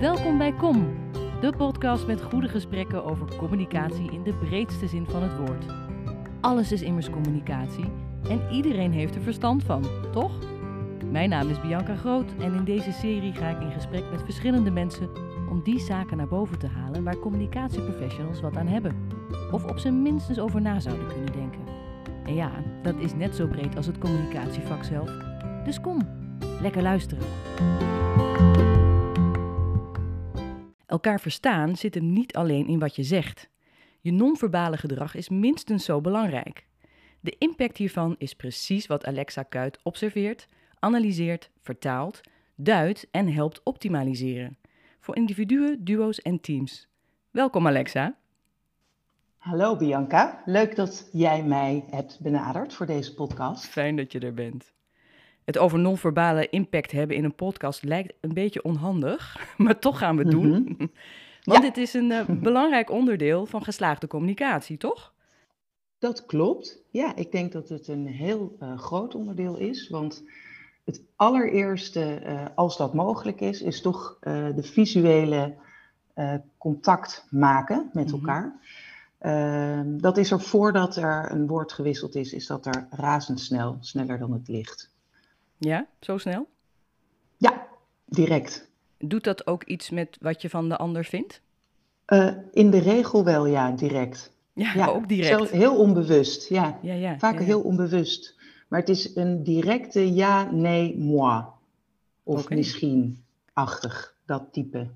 Welkom bij Kom, de podcast met goede gesprekken over communicatie in de breedste zin van het woord. Alles is immers communicatie en iedereen heeft er verstand van, toch? Mijn naam is Bianca Groot en in deze serie ga ik in gesprek met verschillende mensen om die zaken naar boven te halen waar communicatieprofessionals wat aan hebben. Of op zijn minstens over na zouden kunnen denken. En ja, dat is net zo breed als het communicatievak zelf. Dus kom, lekker luisteren. Elkaar verstaan zit hem niet alleen in wat je zegt. Je non-verbale gedrag is minstens zo belangrijk. De impact hiervan is precies wat Alexa Kuit observeert, analyseert, vertaalt, duidt en helpt optimaliseren. Voor individuen, duo's en teams. Welkom Alexa. Hallo Bianca, leuk dat jij mij hebt benaderd voor deze podcast. Fijn dat je er bent. Het over non-verbale impact hebben in een podcast lijkt een beetje onhandig, maar toch gaan we het doen. Mhm. Want Ja. dit is een eh, belangrijk onderdeel van geslaagde communicatie, toch? Dat klopt. Ja, ik denk dat het een heel eh, groot onderdeel is. Want het allereerste, eh, als dat mogelijk is, is toch de visuele contact maken met Mhm. elkaar. Ehm, dat is er voordat er een woord gewisseld is, is dat er razendsnel, sneller dan het licht. Ja, zo snel? Ja, direct. Doet dat ook iets met wat je van de ander vindt? Eh, in de regel wel, ja, direct. Ja, Ja, ook direct. zelfs heel onbewust, ja. Ja, ja. Vaak heel onbewust. Maar het is een directe ja, nee, moi. Of misschien-achtig, dat type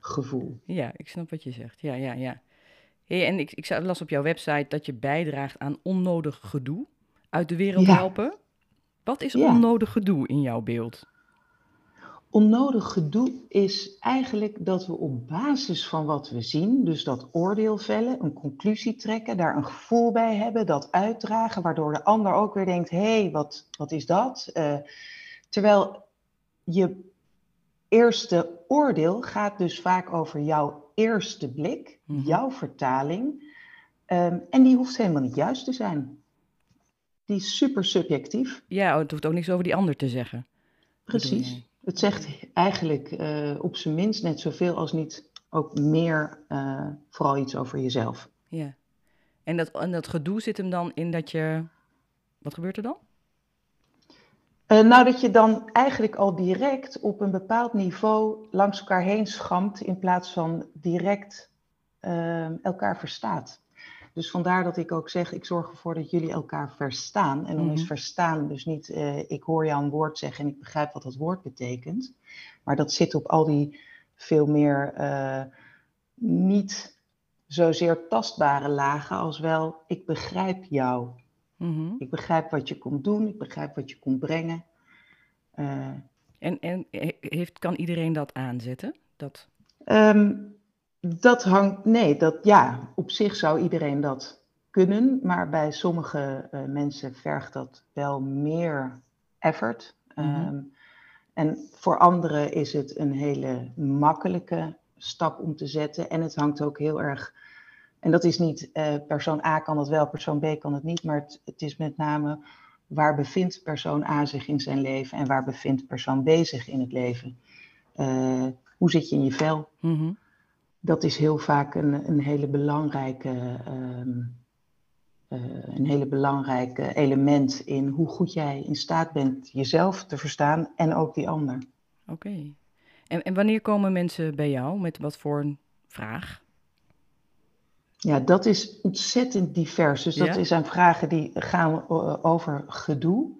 gevoel. Ja, ik snap wat je zegt. Ja, ja, ja. Hey, en ik, ik las op jouw website dat je bijdraagt aan onnodig gedoe uit de wereld helpen. Wat is Ja. onnodig gedoe in jouw beeld? Onnodig gedoe is eigenlijk dat we op basis van wat we zien, dus dat oordeel vellen, een conclusie trekken, daar een gevoel bij hebben, dat uitdragen, waardoor de ander ook weer denkt, hé, hey, wat, wat is dat? Eh, terwijl je eerste oordeel gaat dus vaak over jouw eerste blik, Mhm. jouw vertaling, ehm, en die hoeft helemaal niet juist te zijn. Die is super subjectief. Ja, oh, het hoeft ook niks over die ander te zeggen. Precies. Het zegt eigenlijk eh, op zijn minst net zoveel als niet ook meer, eh, vooral iets over jezelf. Ja. En dat, en dat gedoe zit hem dan in dat je... Wat gebeurt er dan? Eh, nou, dat je dan eigenlijk al direct op een bepaald niveau langs elkaar heen schampt in plaats van direct elkaar verstaat. Dus vandaar dat ik ook zeg, ik zorg ervoor dat jullie elkaar verstaan. En dan Mhm. is verstaan dus niet, eh, ik hoor jou een woord zeggen en ik begrijp wat dat woord betekent. Maar dat zit op al die veel meer eh, niet zozeer tastbare lagen als wel, ik begrijp jou. Mhm. Ik begrijp wat je komt doen, ik begrijp wat je komt brengen. Eh, En, en he- heeft, kan iedereen dat aanzetten? Dat... Ehm, dat hangt, nee, dat, ja, op zich zou iedereen dat kunnen, maar bij sommige eh, mensen vergt dat wel meer effort. Mhm. Ehm, en voor anderen is het een hele makkelijke stap om te zetten. En het hangt ook heel erg, en dat is niet eh, persoon A kan het wel, persoon B kan het niet, maar het, het is met name waar bevindt persoon A zich in zijn leven en waar bevindt persoon B zich in het leven. Eh, hoe zit je in je vel? Mhm. Dat is heel vaak een, een hele belangrijke, ehm, eh, een hele belangrijke element in hoe goed jij in staat bent jezelf te verstaan en ook die ander. Oké. En, en wanneer komen mensen bij jou? Met wat voor een vraag? Ja, dat is ontzettend divers. Dus dat Ja? zijn vragen die gaan eh, over gedoe.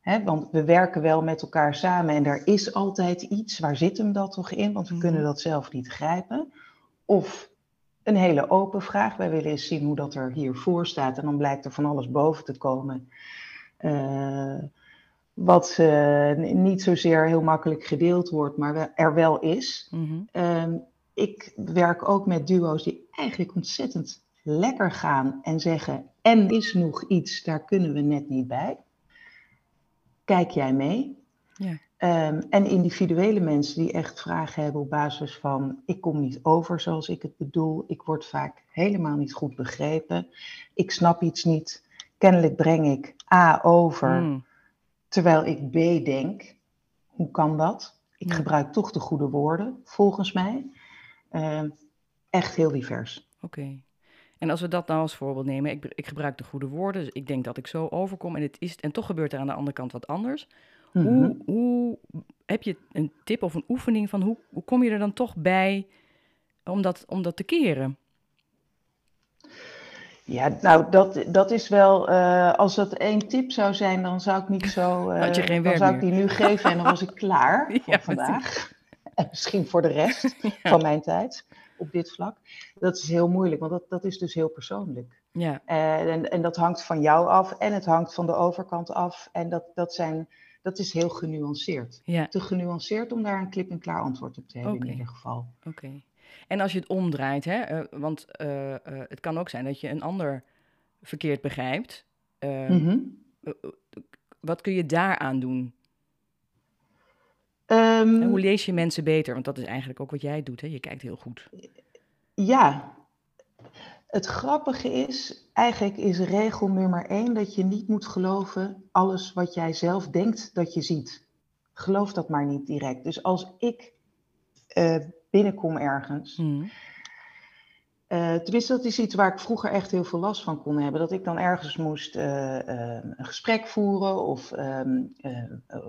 Hè, want we werken wel met elkaar samen en er is altijd iets. Waar zit hem dat toch in? Want we Mhm. kunnen dat zelf niet grijpen. Of een hele open vraag. Wij willen eens zien hoe dat er hiervoor staat. En dan blijkt er van alles boven te komen. Eh, wat eh, niet zozeer heel makkelijk gedeeld wordt, maar er wel is. Mhm. Ehm, ik werk ook met duo's die eigenlijk ontzettend lekker gaan en zeggen: En is nog iets, daar kunnen we net niet bij. Kijk jij mee? Ja. Ehm, en individuele mensen die echt vragen hebben op basis van: Ik kom niet over zoals ik het bedoel. Ik word vaak helemaal niet goed begrepen. Ik snap iets niet. Kennelijk breng ik A over Mm. terwijl ik B denk. Hoe kan dat? Ik Ja. gebruik toch de goede woorden, volgens mij. Ehm, echt heel divers. Oké. En als we dat nou als voorbeeld nemen, ik, ik gebruik de goede woorden, dus ik denk dat ik zo overkom en, het is, en toch gebeurt er aan de andere kant wat anders. Mhm. Hoe, hoe heb je een tip of een oefening van hoe, hoe kom je er dan toch bij om dat, om dat te keren? Ja, nou, dat, dat is wel. eh, als dat één tip zou zijn, dan zou ik niet zo. eh, Had je geen dan werk zou ik die nu geven en dan was ik klaar Ja, voor vandaag. En misschien voor de rest van mijn tijd op dit vlak. Dat is heel moeilijk, want dat, dat is dus heel persoonlijk. Ja, Eh, en, en dat hangt van jou af en het hangt van de overkant af. En dat, dat, zijn, dat is heel genuanceerd. ja, Te genuanceerd om daar een klip-en-klaar antwoord op te hebben in ieder geval. oké. En als je het omdraait, hè, eh, want eh, eh, het kan ook zijn dat je een ander verkeerd begrijpt. Eh, Wat kun je daaraan doen? Ehm, En hoe lees je mensen beter? Want dat is eigenlijk ook wat jij doet. Hè? Je kijkt heel goed. Ja, het grappige is, eigenlijk is regel nummer één dat je niet moet geloven alles wat jij zelf denkt dat je ziet. Geloof dat maar niet direct. Dus als ik eh, binnenkom ergens, Hm. eh, tenminste dat is iets waar ik vroeger echt heel veel last van kon hebben, dat ik dan ergens moest eh, een gesprek voeren of ehm, eh, eh,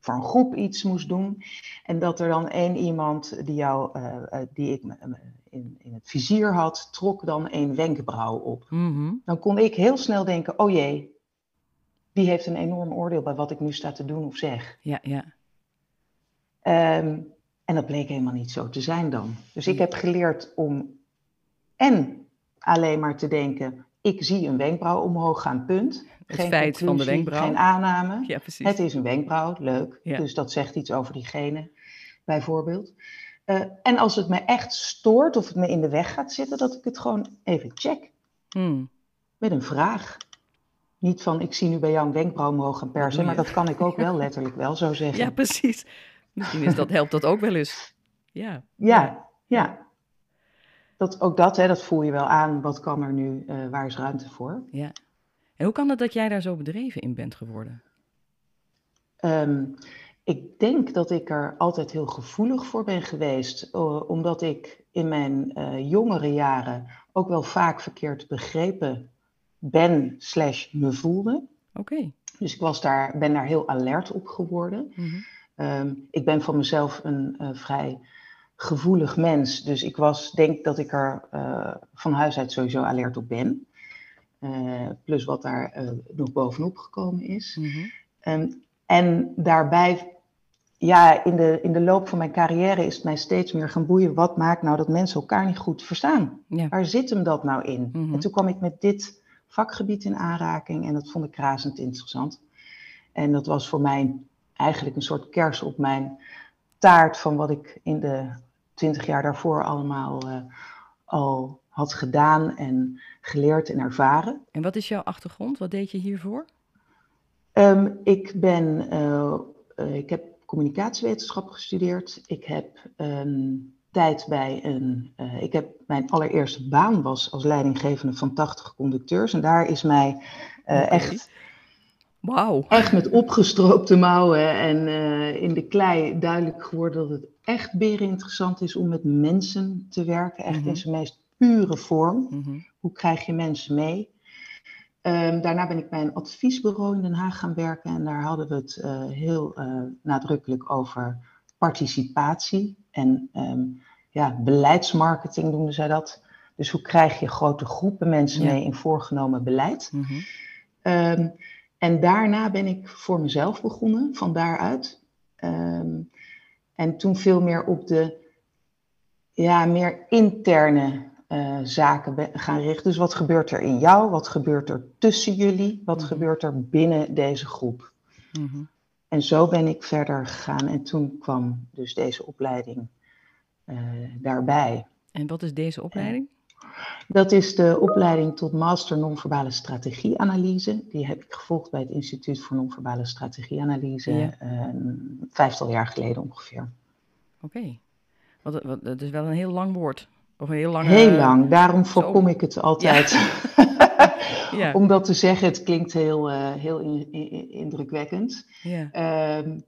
voor een groep iets moest doen. En dat er dan één iemand die, jou, die ik in, in het vizier had, trok dan een wenkbrauw op. Mhm. Dan kon ik heel snel denken, oh jee, die heeft een enorm oordeel bij wat ik nu sta te doen of zeg. Ja, ja. Ehm, en dat bleek helemaal niet zo te zijn dan. Dus ik heb geleerd om en alleen maar te denken, ik zie een wenkbrauw omhoog gaan, punt. Het feit van de wenkbrauw. Geen aanname. Ja, precies. Het is een wenkbrauw, leuk. Ja. Dus dat zegt iets over diegene, bijvoorbeeld. Eh, en als het me echt stoort of het me in de weg gaat zitten, dat ik het gewoon even check Hm. met een vraag. Niet van, ik zie nu bij jou een wenkbrauw omhoog gaan persen, maar dat kan ik ook wel letterlijk wel zo zeggen. Ja, precies. Misschien is dat, helpt dat ook wel eens. Ja. Ja, ja. Dat, ook dat, hè, dat voel je wel aan. Wat kan er nu? eh, waar is ruimte voor? ja. En hoe kan het dat jij daar zo bedreven in bent geworden? Ehm, ik denk dat ik er altijd heel gevoelig voor ben geweest, eh, omdat ik in mijn eh, jongere jaren ook wel vaak verkeerd begrepen ben, slash me voelde. Oké. Dus ik was daar, ben daar heel alert op geworden. Mhm. Ehm, ik ben van mezelf een eh, vrij gevoelig mens. Dus ik was, denk dat ik er van huis uit sowieso alert op ben. Plus wat daar nog bovenop gekomen is. Mhm. Ehm, en daarbij, ja, in de, in de loop van mijn carrière is het mij steeds meer gaan boeien. Wat maakt nou dat mensen elkaar niet goed verstaan? Ja. Waar zit hem dat nou in? Mhm. En toen kwam ik met dit vakgebied in aanraking en dat vond ik razend interessant. En dat was voor mij eigenlijk een soort kers op mijn taart van wat ik in de twintig jaar daarvoor allemaal eh, al had gedaan en geleerd en ervaren. En wat is jouw achtergrond? Wat deed je hiervoor? Ehm, ik, ben, eh, eh, ik heb communicatiewetenschap gestudeerd. Ik heb een tijd bij een. eh, ik heb mijn allereerste baan was als leidinggevende van 80 conducteurs. En daar is mij eh, echt, Wauw. echt met opgestroopte mouwen en eh, in de klei duidelijk geworden dat het echt beren interessant is om met mensen te werken. Echt Mhm. in zijn meest pure vorm. Mhm. Hoe krijg je mensen mee? Ehm, daarna ben ik bij een adviesbureau in Den Haag gaan werken en daar hadden we het eh, heel eh, nadrukkelijk over participatie en ehm, ja, beleidsmarketing noemden zij dat. Dus hoe krijg je grote groepen mensen Ja. mee in voorgenomen beleid? Mhm. Ehm, en daarna ben ik voor mezelf begonnen, van daaruit. En toen veel meer op de ja, meer interne eh, zaken gaan richten. Dus wat gebeurt er in jou? Wat gebeurt er tussen jullie? Wat Mhm. gebeurt er binnen deze groep? Mhm. En zo ben ik verder gegaan. En toen kwam dus deze opleiding eh, daarbij. En wat is deze opleiding? Dat is de opleiding tot Master Non-Verbale Strategieanalyse. Die heb ik gevolgd bij het Instituut voor Non-Verbale Strategieanalyse Ja. eh, een vijftal jaar geleden ongeveer. Oké. Dat is wel een heel lang woord. Of heel lang. Heel lang, daarom voorkom ik het altijd. Ja. Om dat te zeggen, het klinkt heel, eh, heel in- in- indrukwekkend. Ja. Ehm,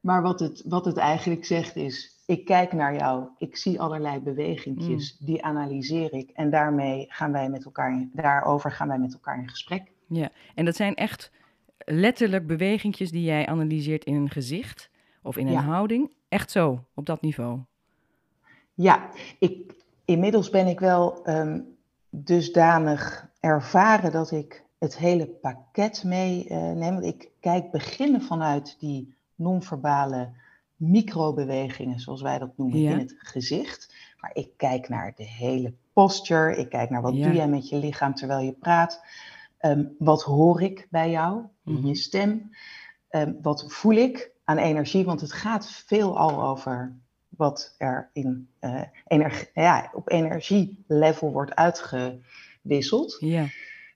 Maar wat het, wat het eigenlijk zegt is, ik kijk naar jou, ik zie allerlei bewegingjes, Mm. die analyseer ik en daarmee gaan wij met elkaar, in- daarover gaan wij met elkaar in gesprek. Ja, en dat zijn echt letterlijk bewegingjes die jij analyseert in een gezicht of in een Ja. houding. Echt zo, op dat niveau. Ja, ik, inmiddels ben ik wel ehm, dusdanig ervaren dat ik het hele pakket meeneem. Want ik kijk beginnen vanuit die non-verbale microbewegingen, zoals wij dat noemen, Ja. in het gezicht. Maar ik kijk naar de hele posture. Ik kijk naar wat Ja. doe jij met je lichaam terwijl je praat. Ehm, wat hoor ik bij jou in Mhm. je stem? Ehm, wat voel ik aan energie? Want het gaat veel al over wat er in, eh, energie, ja, op energielevel wordt uitgewisseld. Ja,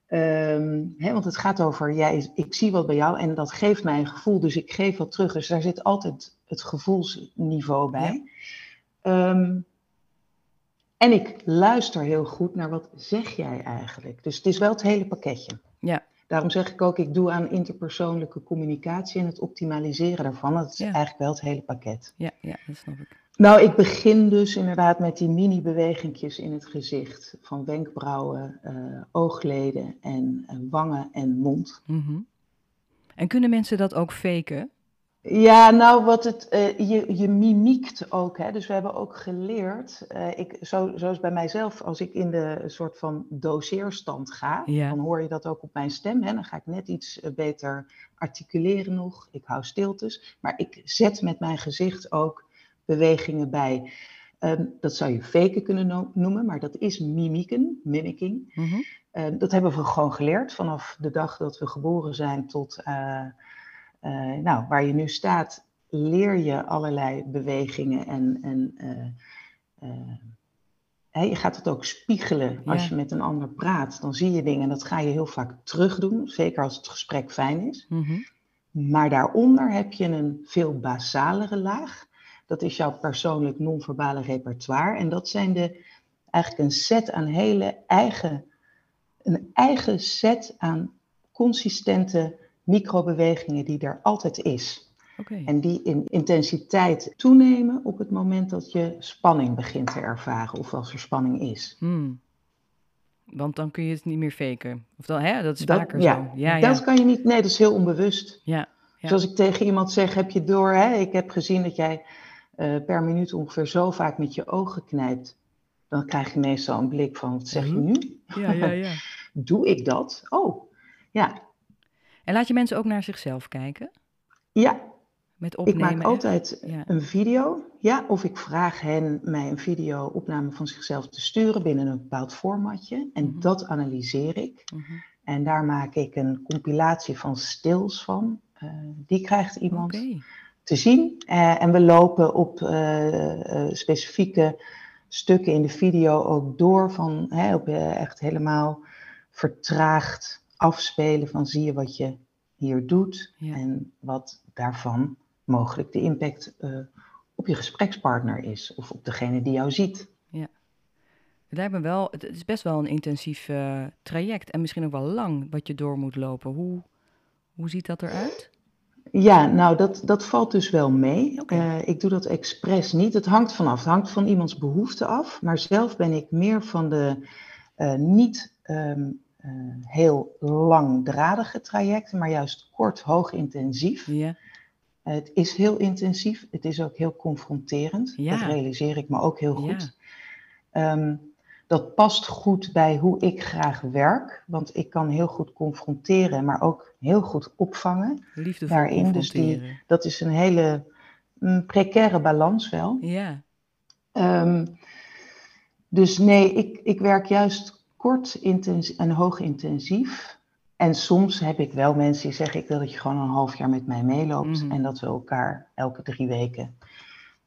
Ehm, hè, want het gaat over, jij, ik zie wat bij jou en dat geeft mij een gevoel, dus ik geef wat terug. Dus daar zit altijd het gevoelsniveau bij. Ehm, en ik luister heel goed naar wat zeg jij eigenlijk. Dus het is wel het hele pakketje. ja, Daarom zeg ik ook, ik doe aan interpersoonlijke communicatie en het optimaliseren daarvan. Dat is Ja. eigenlijk wel het hele pakket. ja, ja, dat snap ik. Nou, ik begin dus inderdaad met die mini-bewegingjes in het gezicht. Van wenkbrauwen, eh, oogleden en eh, wangen en mond. Mhm. En kunnen mensen dat ook faken? Ja, nou, wat het, eh, je, je mimiekt ook. Hè? Dus we hebben ook geleerd, eh, ik, zo, zoals bij mijzelf, als ik in de soort van doseerstand ga, Ja. dan hoor je dat ook op mijn stem. Hè? Dan ga ik net iets eh, beter articuleren nog. Ik hou stiltes. Maar ik zet met mijn gezicht ook bewegingen bij. Ehm, dat zou je faken kunnen no- noemen, maar dat is mimieken, mimicking. Mhm. Eh, dat hebben we gewoon geleerd vanaf de dag dat we geboren zijn tot eh, nou, waar je nu staat, leer je allerlei bewegingen en, en eh, eh, hè, je gaat het ook spiegelen. Als Ja. je met een ander praat, dan zie je dingen en dat ga je heel vaak terug doen, zeker als het gesprek fijn is. Mhm. Maar daaronder heb je een veel basalere laag. Dat is jouw persoonlijk non-verbale repertoire. En dat zijn de, eigenlijk een set aan hele eigen, een eigen set aan consistente microbewegingen die er altijd is. En die in intensiteit toenemen op het moment dat je spanning begint te ervaren of als er spanning is. Hmm. Want dan kun je het niet meer faken. Of dan, hè, dat is Dat- vaker ja, zo. Ja, Dat ja. kan je niet, nee, dat is heel onbewust. ja. Ja. Zoals ik tegen iemand zeg, heb je door, hè? ik heb gezien dat jij eh, per minuut ongeveer zo vaak met je ogen knijpt. Dan krijg je meestal een blik van, wat zeg je Mhm. nu? ja, ja, ja. Doe ik dat? Oh, ja. En laat je mensen ook naar zichzelf kijken? Ja, Met ik opnemen? maak echt? altijd Ja. een video. Ja, of ik vraag hen mij een video-opname van zichzelf te sturen binnen een bepaald formatje. En Mhm. dat analyseer ik. Mhm. En daar maak ik een compilatie van stils van. Eh, die krijgt iemand. Te zien. Eh, en we lopen op eh, specifieke stukken in de video ook door van hè, op, echt helemaal vertraagd afspelen van zie je wat je hier doet Ja. en wat daarvan mogelijk de impact eh, op je gesprekspartner is of op degene die jou ziet. Het lijkt me wel, het is best wel een intensief eh, traject en misschien ook wel lang wat je door moet lopen. Hoe, hoe ziet dat eruit? Ja, nou dat, dat valt dus wel mee. Eh, ik doe dat expres niet. Het hangt vanaf. Het hangt van iemands behoefte af. Maar zelf ben ik meer van de niet ehm, eh, heel langdradige trajecten, maar juist kort, hoog intensief. Ja, Eh, het is heel intensief. Het is ook heel confronterend. Ja. Dat realiseer ik me ook heel Ja. goed. Ehm, dat past goed bij hoe ik graag werk. Want ik kan heel goed confronteren, maar ook heel goed opvangen. liefdevol Daarin, dus die-. Dat is een hele mm, precaire balans wel. Ja, Ehm, dus nee, ik, ik werk juist kort intens en hoog intensief. En soms heb ik wel mensen die zeggen: Ik wil dat je gewoon een half jaar met mij meeloopt. Mhm. En dat we elkaar elke drie weken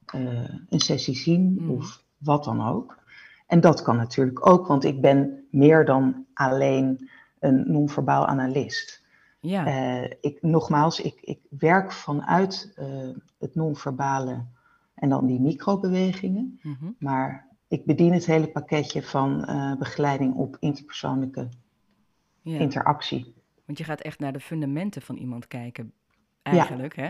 eh, een sessie zien Mhm. of wat dan ook. En dat kan natuurlijk ook, want ik ben meer dan alleen een non-verbaal analist. ja. Eh, ik, nogmaals, ik, ik werk vanuit eh, het non-verbale en dan die microbewegingen. mhm. Maar ik bedien het hele pakketje van eh, begeleiding op interpersoonlijke ja. interactie. Want je gaat echt naar de fundamenten van iemand kijken, eigenlijk, hè?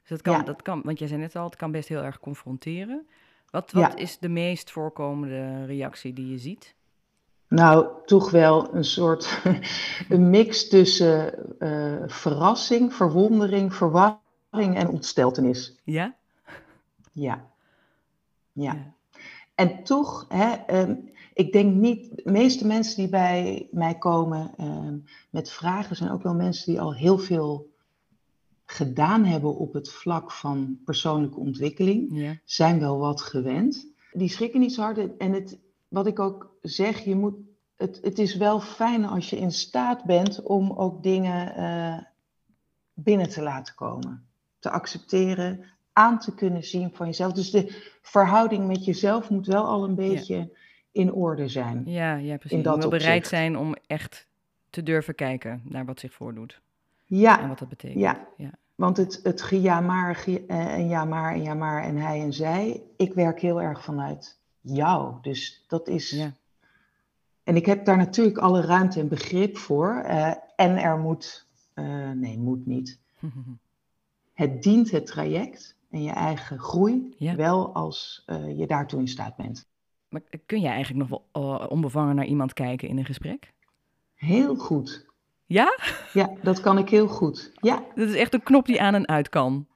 Dus dat kan, Ja. dat kan, want jij zei net al, het kan best heel erg confronteren. Wat, wat is de meest voorkomende reactie die je ziet? Nou, toch wel een soort een mix tussen eh, verrassing, verwondering, verwarring en ontsteltenis. Ja? Ja. Ja. En toch, hè, ehm, ik denk niet, de meeste mensen die bij mij komen ehm, met vragen zijn ook wel mensen die al heel veel gedaan hebben op het vlak van persoonlijke ontwikkeling, zijn wel wat gewend. Die schrikken niet zo hard. En het, wat ik ook zeg, je moet, het, het is wel fijn als je in staat bent om ook dingen eh, binnen te laten komen. Te accepteren, aan te kunnen zien van jezelf. Dus de verhouding met jezelf moet wel al een beetje in orde zijn. Ja, ja, precies. In je moet dat bereid opzicht. zijn om echt te durven kijken naar wat zich voordoet en Ja, wat dat betekent. ja. ja. want het, het geja maar eh, en ja maar en ja maar en hij en zij. Ik werk heel erg vanuit jou. Dus dat is... Ja. En ik heb daar natuurlijk alle ruimte en begrip voor. eh, en er moet, eh, nee, moet niet. Het dient het traject en je eigen groei Ja. wel als eh, je daartoe in staat bent. Maar kun jij eigenlijk nog wel eh, onbevangen naar iemand kijken in een gesprek? Heel goed. Ja? Ja, dat kan ik heel goed. Ja. Dat is echt een knop die aan en uit kan.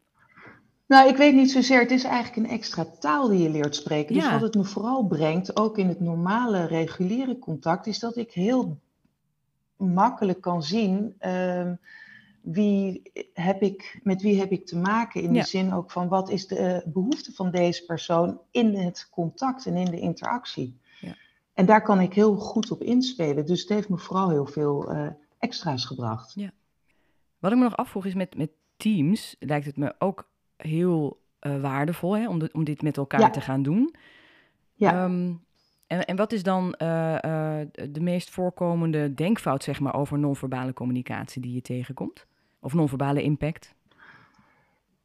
Nou, ik weet niet zozeer. Het is eigenlijk een extra taal die je leert spreken. Dus Ja. wat het me vooral brengt, ook in het normale, reguliere contact, is dat ik heel makkelijk kan zien ehm, wie heb ik, met wie heb ik te maken. In Ja. de zin ook van wat is de eh, behoefte van deze persoon in het contact en in de interactie. Ja. En daar kan ik heel goed op inspelen. Dus het heeft me vooral heel veel eh, extra's gebracht. Wat ik me nog afvroeg is met, met teams, lijkt het me ook heel eh, waardevol hè, om, de- om dit met elkaar Ja. te gaan doen. Ja. Ehm, en, en wat is dan de meest voorkomende denkfout zeg maar, over non-verbale communicatie die je tegenkomt? Of non-verbale impact?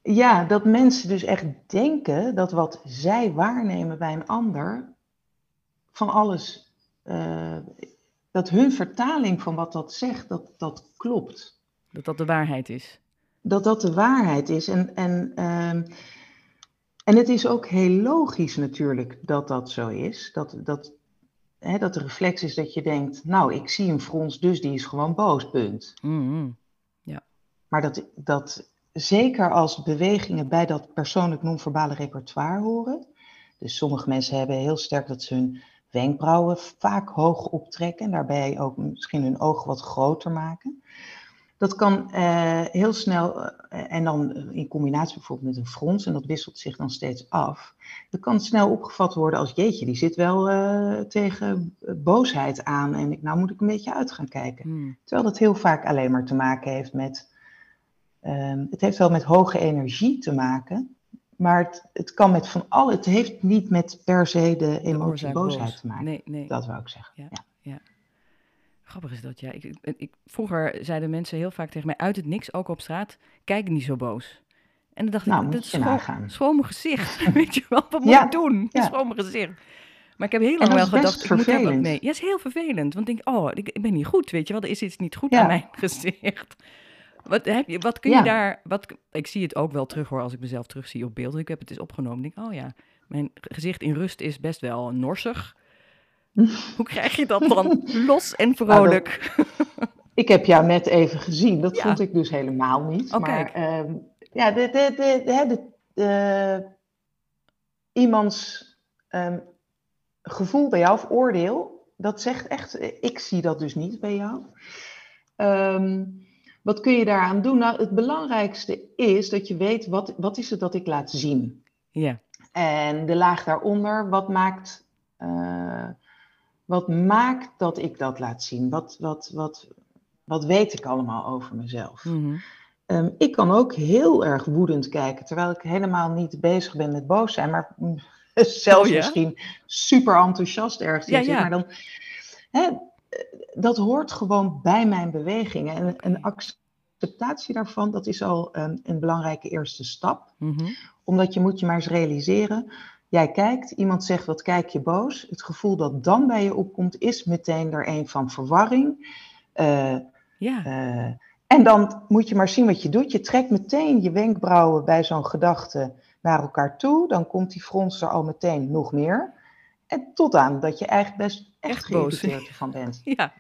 Ja, dat mensen dus echt denken dat wat zij waarnemen bij een ander van alles, eh, dat hun vertaling van wat dat zegt, dat dat klopt. Dat dat de waarheid is. Dat dat de waarheid is. En, en, ehm, en het is ook heel logisch natuurlijk dat dat zo is. Dat, dat, hè, dat de reflex is dat je denkt, nou, ik zie een frons, dus die is gewoon boos, punt. Mhm. Maar dat, dat zeker als bewegingen bij dat persoonlijk non-verbale repertoire horen. Dus sommige mensen hebben heel sterk dat ze hun wenkbrauwen vaak hoog optrekken. En daarbij ook misschien hun ogen wat groter maken. Dat kan eh, heel snel, eh, en dan in combinatie bijvoorbeeld met een frons, en dat wisselt zich dan steeds af. Dat kan snel opgevat worden als jeetje, die zit wel eh, tegen boosheid aan. En ik, nou moet ik een beetje uit gaan kijken. Mhm. Terwijl dat heel vaak alleen maar te maken heeft met. Ehm, het heeft wel met hoge energie te maken. Maar het, het kan met van alle. Het heeft niet met per se de emotie boosheid boos. te maken. Nee, nee. Dat wou ik zeggen. Ja. Ja. Grappig is dat, ja. Ik, ik, vroeger zeiden mensen heel vaak tegen mij uit het niks, ook op straat, kijk niet zo boos. En dan dacht Nou, ik, moet dat is je schoon mijn gezicht. Weet je wel, wat moet Ja, ik doen? ja. Schoon mijn gezicht. Maar ik heb heel lang wel gedacht, ik moet daar wat vervelend. mee. Ja, is heel vervelend. Want ik denk, oh, ik, ik ben niet goed, weet je wel. Er is iets niet goed aan mijn gezicht. Wat, heb je, wat kun je Ja. daar... Wat, ik zie het ook wel terug hoor, als ik mezelf terugzie op beeld. Ik heb het eens opgenomen. Ik denk, oh ja, mijn gezicht in rust is best wel norsig. Hoe krijg je dat dan los en vrolijk? Ik heb jou net even gezien. Dat Ja. vond ik dus helemaal niet. Oh, maar kijk. ehm, ja, de, de, de, iemands ehm, gevoel bij jou of oordeel, dat zegt echt, ik zie dat dus niet bij jou. Ehm, wat kun je daaraan doen? Nou, het belangrijkste is dat je weet, wat, wat is het dat ik laat zien? Ja, En de laag daaronder, wat maakt, eh, wat maakt dat ik dat laat zien? Wat, wat, wat, wat weet ik allemaal over mezelf? mhm. Ehm, ik kan ook heel erg woedend kijken, terwijl ik helemaal niet bezig ben met boos zijn, maar mm, zelfs Oh ja? misschien super enthousiast ergens Ja, ja. Maar dan, hè, dat hoort gewoon bij mijn bewegingen. En een acceptatie daarvan, dat is al een, een belangrijke eerste stap Mhm. omdat je moet je maar eens realiseren. Jij kijkt, iemand zegt wat kijk je boos. Het gevoel dat dan bij je opkomt is meteen er een van verwarring. eh, ja. eh, En dan moet je maar zien wat je doet. Je trekt meteen je wenkbrauwen bij zo'n gedachte naar elkaar toe. Dan komt die frons er al meteen nog meer. En tot aan dat je eigenlijk best echt, Echt boos. ervan bent. Ja.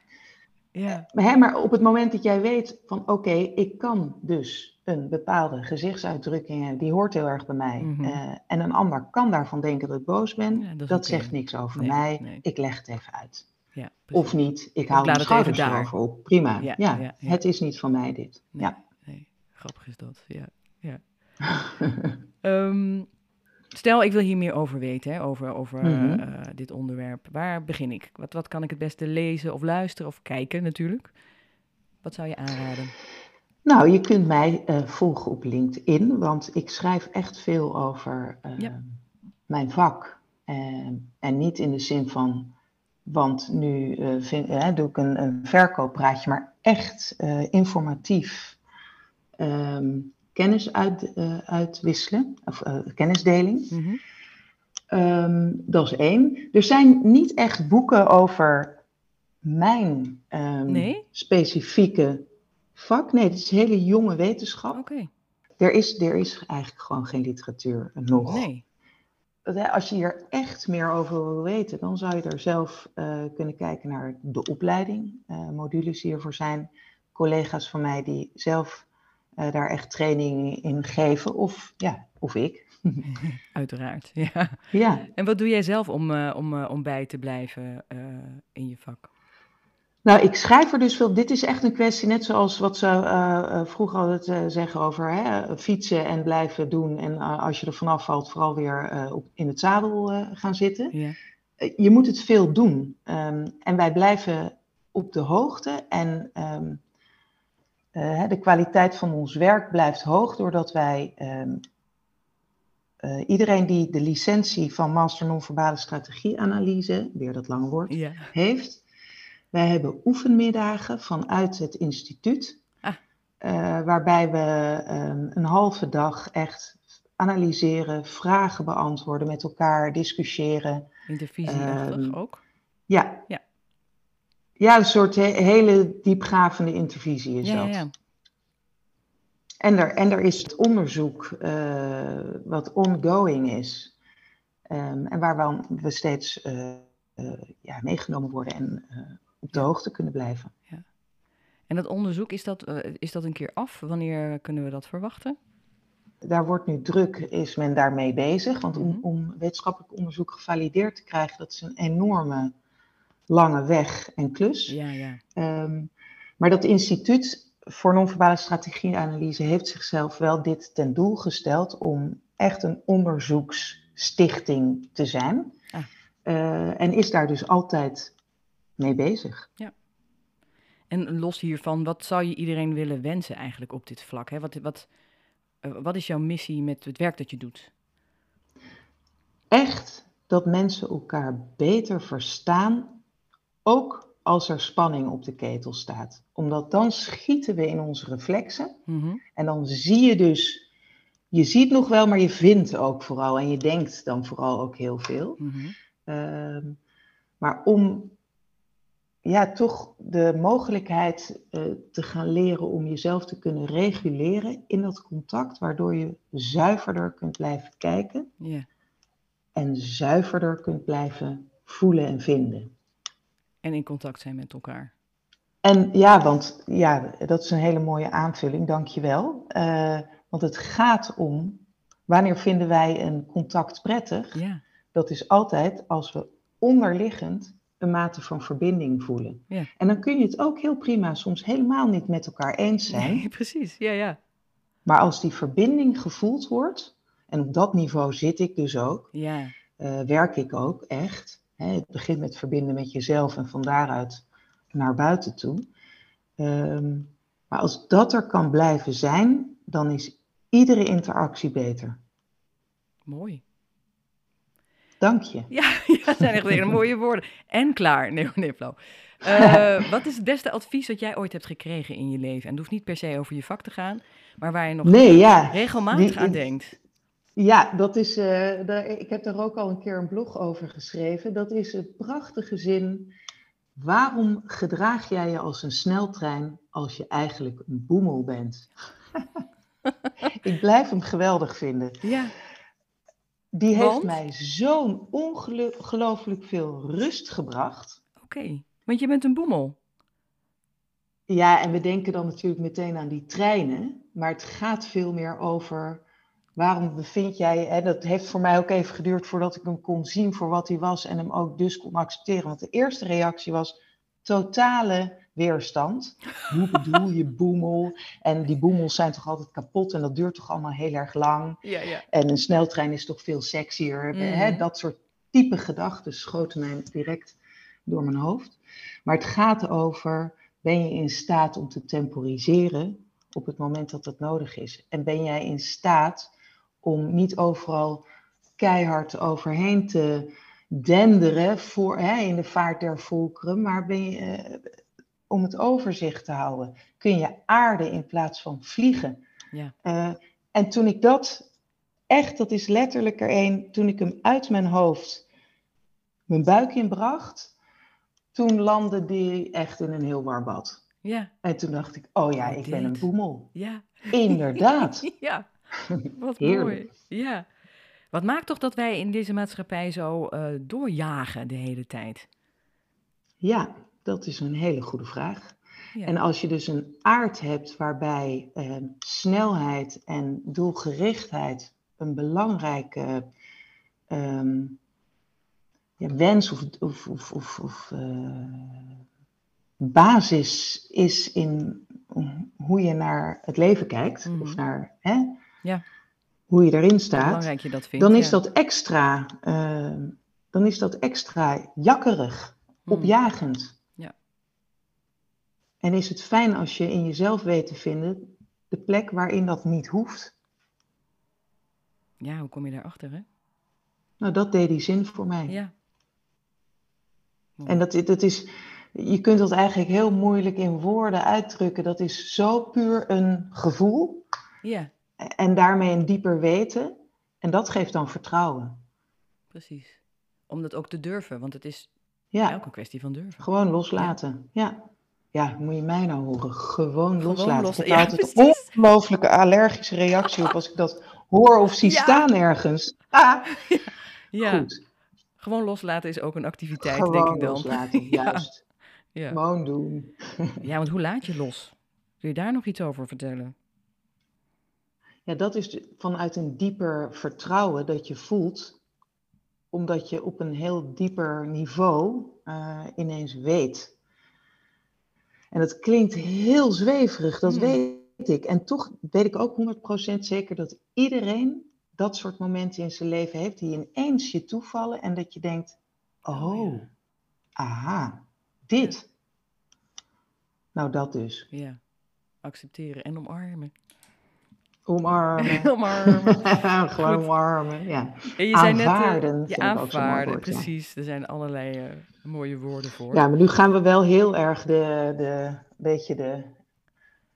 Ja. Hè, maar op het moment dat jij weet van oké, ik kan dus een bepaalde gezichtsuitdrukking hebben, die hoort heel erg bij mij. Mhm. eh, en een ander kan daarvan denken dat ik boos ben. Ja, dat zegt niks over Nee, mij. nee. Ik leg het even uit. ja. Of niet, ik hou mijn schouders erover op. Prima. Ja, het is niet van mij dit. Nee, Ja. nee, grappig is dat. Ja, ja. Ehm, stel, ik wil hier meer over weten, hè, over, over Mhm. eh, dit onderwerp. Waar begin ik? Wat, wat kan ik het beste lezen of luisteren of kijken natuurlijk? Wat zou je aanraden? Nou, je kunt mij eh, volgen op LinkedIn, want ik schrijf echt veel over eh, Ja. mijn vak. En niet in de zin van, want nu vind, doe ik een, een verkooppraatje, maar echt informatief ehm, kennis uit, eh, uitwisselen, of eh, kennisdeling. Mhm. Ehm, dat is één. Er zijn niet echt boeken over mijn ehm, Nee? specifieke vak. Nee, het is hele jonge wetenschap. Oké, Er, is, er is eigenlijk gewoon geen literatuur nog. nee. Als je hier echt meer over wil weten, dan zou je er zelf eh, kunnen kijken naar de opleiding. modules die ervoor zijn. Collega's van mij die zelf eh, daar echt training in geven. Of, ja, of ik. Uiteraard, ja. Ja. En wat doe jij zelf om, eh, om, eh, om bij te blijven in je vak? Nou, ik schrijf er dus veel. Dit is echt een kwestie, net zoals wat ze vroeger altijd zeggen over hè, fietsen en blijven doen. En als je er vanaf valt, vooral weer op, in het zadel gaan zitten. Ja, je moet het veel doen. Ehm, en wij blijven op de hoogte. En ehm, eh, de kwaliteit van ons werk blijft hoog doordat wij. ehm, eh, iedereen die de licentie van Master Non-Verbale Strategieanalyse, weer dat lange woord, heeft. Wij hebben oefenmiddagen vanuit het instituut, Ah. eh, waarbij we ehm, een halve dag echt analyseren, vragen beantwoorden met elkaar, discussiëren. intervisieachtig Ehm, ook? Ja. Ja. Ja, een soort he- hele diepgravende intervisie is Ja, dat. ja, ja. En, er, en er is het onderzoek eh, wat ongoing is. Ehm, en waar we, steeds eh, eh, ja, meegenomen worden en op de hoogte kunnen blijven. En dat onderzoek, is dat, is dat een keer af? Wanneer kunnen we dat verwachten? Daar wordt nu druk, is men daarmee bezig. Want om, Mhm. om wetenschappelijk onderzoek gevalideerd te krijgen, dat is een enorme lange weg en klus. Ja, ja. Ehm, maar dat instituut voor non-verbale strategieanalyse heeft zichzelf wel dit ten doel gesteld om echt een onderzoeksstichting te zijn. Ah. Eh, en is daar dus altijd mee bezig. En los hiervan, wat zou je iedereen willen wensen eigenlijk op dit vlak? Hè? Wat, wat, eh, wat is jouw missie met het werk dat je doet? Echt dat mensen elkaar beter verstaan, ook als er spanning op de ketel staat. Omdat dan schieten we in onze reflexen. Mhm. En dan zie je dus, je ziet nog wel, maar je vindt ook vooral. En je denkt dan vooral ook heel veel. Mhm. Ehm, maar om ja, toch de mogelijkheid eh, te gaan leren om jezelf te kunnen reguleren in dat contact, waardoor je zuiverder kunt blijven kijken en zuiverder kunt blijven voelen en vinden. En in contact zijn met elkaar. En ja, want ja, dat is een hele mooie aanvulling, dankjewel. Eh want het gaat om, wanneer vinden wij een contact prettig? Ja, Dat is altijd als we onderliggend een mate van verbinding voelen. Ja. En dan kun je het ook heel prima soms helemaal niet met elkaar eens zijn. nee, precies. Ja, ja. Maar als die verbinding gevoeld wordt, en op dat niveau zit ik dus ook, Ja, eh, werk ik ook echt. Het begint met verbinden met jezelf en van daaruit naar buiten toe. Ehm, maar als dat er kan blijven zijn, dan is iedere interactie beter. mooi. Dank je. Ja, ja dat zijn echt hele mooie woorden. En klaar. Nee, nee, Flo. Eh, wat is het beste advies dat jij ooit hebt gekregen in je leven? En het hoeft niet per se over je vak te gaan, maar waar je nog Nee, ja. regelmatig die- aan denkt. Ja, dat is, eh, daar, ik heb daar ook al een keer een blog over geschreven. Dat is een prachtige zin. Waarom gedraag jij je als een sneltrein als je eigenlijk een boemel bent. ik blijf hem geweldig vinden. Ja. Die heeft Want? mij zo'n ongelooflijk veel rust gebracht. Oké, want je bent een boemel. Ja, en we denken dan natuurlijk meteen aan die treinen, maar het gaat veel meer over waarom bevind jij, en dat heeft voor mij ook even geduurd voordat ik hem kon zien voor wat hij was en hem ook dus kon accepteren. Want de eerste reactie was totale weerstand. Hoe bedoel je boemel? En die boemels zijn toch altijd kapot en dat duurt toch allemaal heel erg lang. Ja, ja. En een sneltrein is toch veel sexier. Mhm. Hè? Dat soort type gedachten schoten mij direct door mijn hoofd. Maar het gaat over, ben je in staat om te temporiseren op het moment dat het nodig is? En ben jij in staat om niet overal keihard overheen te denderen voor, hè, in de vaart der volkeren, maar ben je, eh, om het overzicht te houden, kun je aarden in plaats van vliegen. Ja. Eh, en toen ik dat echt, dat is letterlijk er een, toen ik hem uit mijn hoofd mijn buik inbracht, toen landde die echt in een heel warm bad. Ja, En toen dacht ik, oh ja, ik ben een boemel. ja. Inderdaad. ja, wat mooi. Ja. Wat maakt toch dat wij in deze maatschappij zo eh, doorjagen de hele tijd? Ja, dat is een hele goede vraag. Ja. En als je dus een aard hebt waarbij eh, snelheid en doelgerichtheid een belangrijke ehm, ja, wens of, of, of, of, of, eh, basis is in hoe je naar het leven kijkt, of naar hè, Ja. hoe je daarin Hoe staat, je dat vindt. dan is ja. dat extra, eh, dan is dat extra jakkerig, Hmm. opjagend. Ja. En is het fijn als je in jezelf weet te vinden de plek waarin dat niet hoeft. Ja, hoe kom je daarachter, hè? Nou, dat deed die zin voor mij. Ja. Mooi. En dat, dat is, je kunt dat eigenlijk heel moeilijk in woorden uitdrukken. Dat is zo puur een gevoel Ja, en daarmee een dieper weten. En dat geeft dan vertrouwen. precies. Om dat ook te durven, want het is Ja, ook een kwestie van durven. gewoon loslaten. Ja. ja, moet je mij nou horen. Gewoon loslaten. los- Ik heb ja, altijd een ongelooflijke allergische reactie op als ik dat hoor of zie staan ergens. Ah, Ja, goed. gewoon loslaten is ook een activiteit, Gewoon denk ik dan. loslaten, juist. Ja. Gewoon doen. ja, want hoe laat je los? Kun je daar nog iets over vertellen? Ja, dat is vanuit een dieper vertrouwen dat je voelt, omdat je op een heel dieper niveau eh, ineens weet. En dat klinkt heel zweverig, dat Hmm. weet ik. En toch weet ik ook 100% zeker dat iedereen dat soort momenten in zijn leven heeft, die ineens je toevallen en dat je denkt, Oh, oh, ja. aha, dit. Nou, dat dus. Ja, accepteren en omarmen. Omarmen. omarmen. Gewoon omarmen, ja. En je net, eh, Aanvaarden je zo'n mooi aanvaarden, woord, ja. precies. Er zijn allerlei eh, mooie woorden voor. Ja, maar nu gaan we wel heel erg de, de beetje de,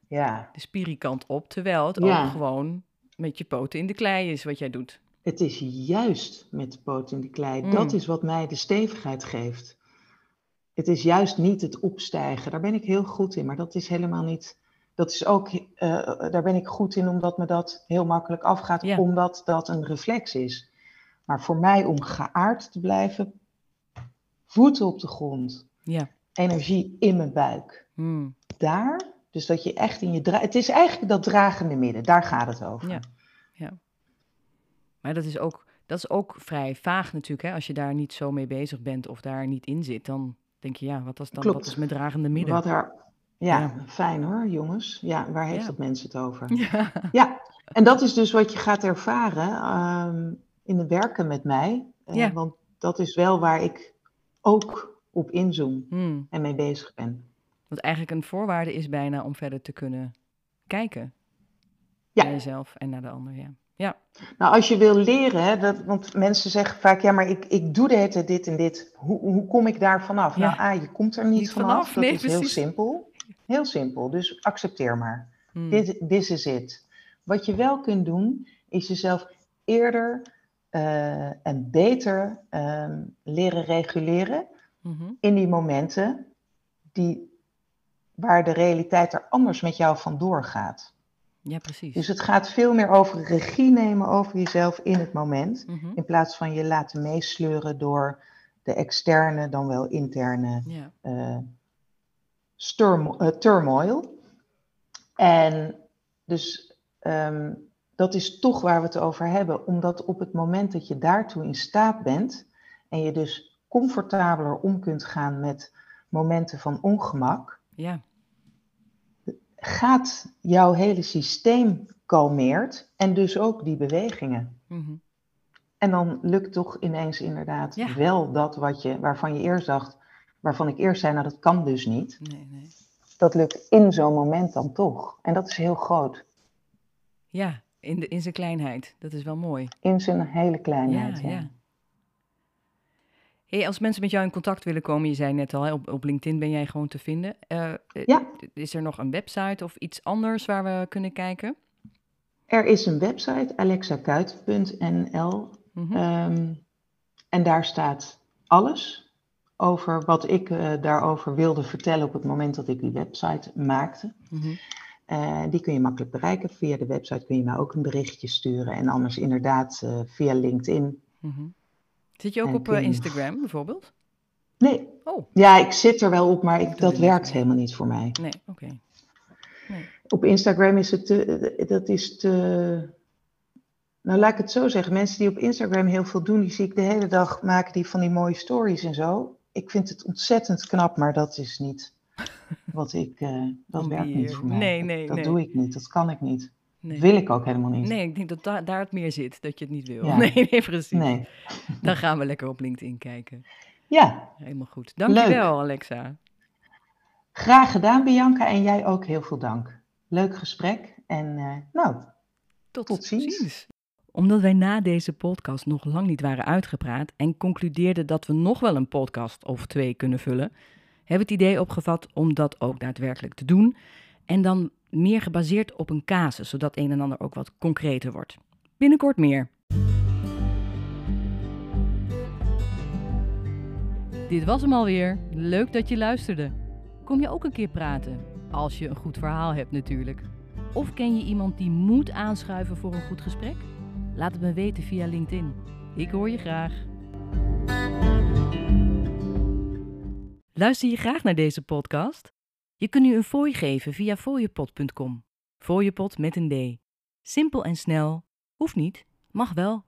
ja, De spirikant op, terwijl het Ja. ook gewoon met je poten in de klei is wat jij doet. het is juist met de poot in de klei. Dat Mm. is wat mij de stevigheid geeft. Het is juist niet het opstijgen. Daar ben ik heel goed in, maar dat is helemaal niet. Dat is ook, eh, daar ben ik goed in omdat me dat heel makkelijk afgaat, Ja. omdat dat een reflex is. Maar voor mij om geaard te blijven, voeten op de grond, Ja. energie in mijn buik. Hmm. daar. Dus dat je echt in je dra Het is eigenlijk dat dragende midden, daar gaat het over. Ja. Maar dat is, ook, dat is ook vrij vaag natuurlijk. Hè? Als je daar niet zo mee bezig bent of daar niet in zit, dan denk je, ja, wat, is dan, wat Klopt. is mijn dragende midden? Wat er... ja, Ja. fijn hoor, jongens. Ja, waar heeft Ja. dat mensen het over? Ja. Ja, en dat is dus wat je gaat ervaren ehm, in het werken met mij. Eh. Want dat is wel waar ik ook op inzoom Hmm. en mee bezig ben. Wat eigenlijk een voorwaarde is bijna om verder te kunnen kijken Ja. naar jezelf en naar de ander. Ja. Ja. Nou, als je wil leren, hè, dat, want mensen zeggen vaak, ja, maar ik, ik doe de hele tijd dit en dit. Hoe, hoe kom ik daar vanaf? Nou, A, je komt er niet, Niet vanaf. vanaf, Dat nee, is heel precies. simpel. Heel simpel, dus accepteer maar. Hmm. Dit this is it. Wat je wel kunt doen, is jezelf eerder eh, en beter ehm, leren reguleren Mhm. in die momenten die, waar de realiteit er anders met jou vandoor gaat. Ja, precies. Dus het gaat veel meer over regie nemen over jezelf in het moment, Mhm. in plaats van je laten meesleuren door de externe, dan wel interne Ja. eh, turmoil. En dus ehm, dat is toch waar we het over hebben, omdat op het moment dat je daartoe in staat bent en je dus comfortabeler om kunt gaan met momenten van ongemak, ja, gaat jouw hele systeem kalmeert en dus ook die bewegingen. Mhm. En dan lukt toch ineens inderdaad Ja. wel dat wat je, waarvan je eerst dacht, waarvan ik eerst zei, nou dat kan dus niet. Nee, nee. Dat lukt in zo'n moment dan toch. En dat is heel groot. Ja, in, de, in zijn kleinheid. Dat is wel mooi. In zijn hele kleinheid. ja, Ja, ja. Hey, als mensen met jou in contact willen komen, je zei net al, hè, op, op LinkedIn ben jij gewoon te vinden. Eh, eh, Ja. Is er nog een website of iets anders waar we kunnen kijken? Er is een website, alexakuit.nl. Mhm. Ehm, en daar staat alles over wat ik eh, daarover wilde vertellen op het moment dat ik die website maakte. Mhm. Eh, die kun je makkelijk bereiken. Via de website kun je mij ook een berichtje sturen. En anders inderdaad eh, via LinkedIn. Mhm. Zit je ook En op kun Instagram bijvoorbeeld? Nee, Oh, ja, ik zit er wel op, maar ik, dat werkt helemaal niet voor mij. nee, oké. Nee. Op Instagram is het te, dat is te, nou laat ik het zo zeggen, mensen die op Instagram heel veel doen, die zie ik de hele dag maken die van die mooie stories en zo. Ik vind het ontzettend knap, maar dat is niet wat ik, eh, dat werkt niet voor mij. Nee, Dat- nee, dat nee. doe ik niet, dat kan ik niet. Nee. Wil ik ook helemaal niet. Nee, ik denk dat da- daar het meer zit, dat je het niet wil. Ja. Nee, nee, precies. Nee. Dan gaan we lekker op LinkedIn kijken. Ja, Helemaal goed. Dankjewel, Alexa. graag gedaan Bianca en jij ook heel veel dank. Leuk gesprek en eh, nou, Tot, Tot ziens. Omdat wij na deze podcast nog lang niet waren uitgepraat en concludeerden dat we nog wel een podcast of twee kunnen vullen, hebben we het idee opgevat om dat ook daadwerkelijk te doen. En dan meer gebaseerd op een casus, zodat een en ander ook wat concreter wordt. Binnenkort meer. Dit was hem alweer. Leuk dat je luisterde. Kom je ook een keer praten? Als je een goed verhaal hebt natuurlijk. Of ken je iemand die moet aanschuiven voor een goed gesprek? Laat het me weten via LinkedIn. Ik hoor je graag. Luister je graag naar deze podcast? Je kunt nu een fooi geven via fooiepot.com. Fooiepot met een D. Simpel en snel. Hoeft niet, mag wel.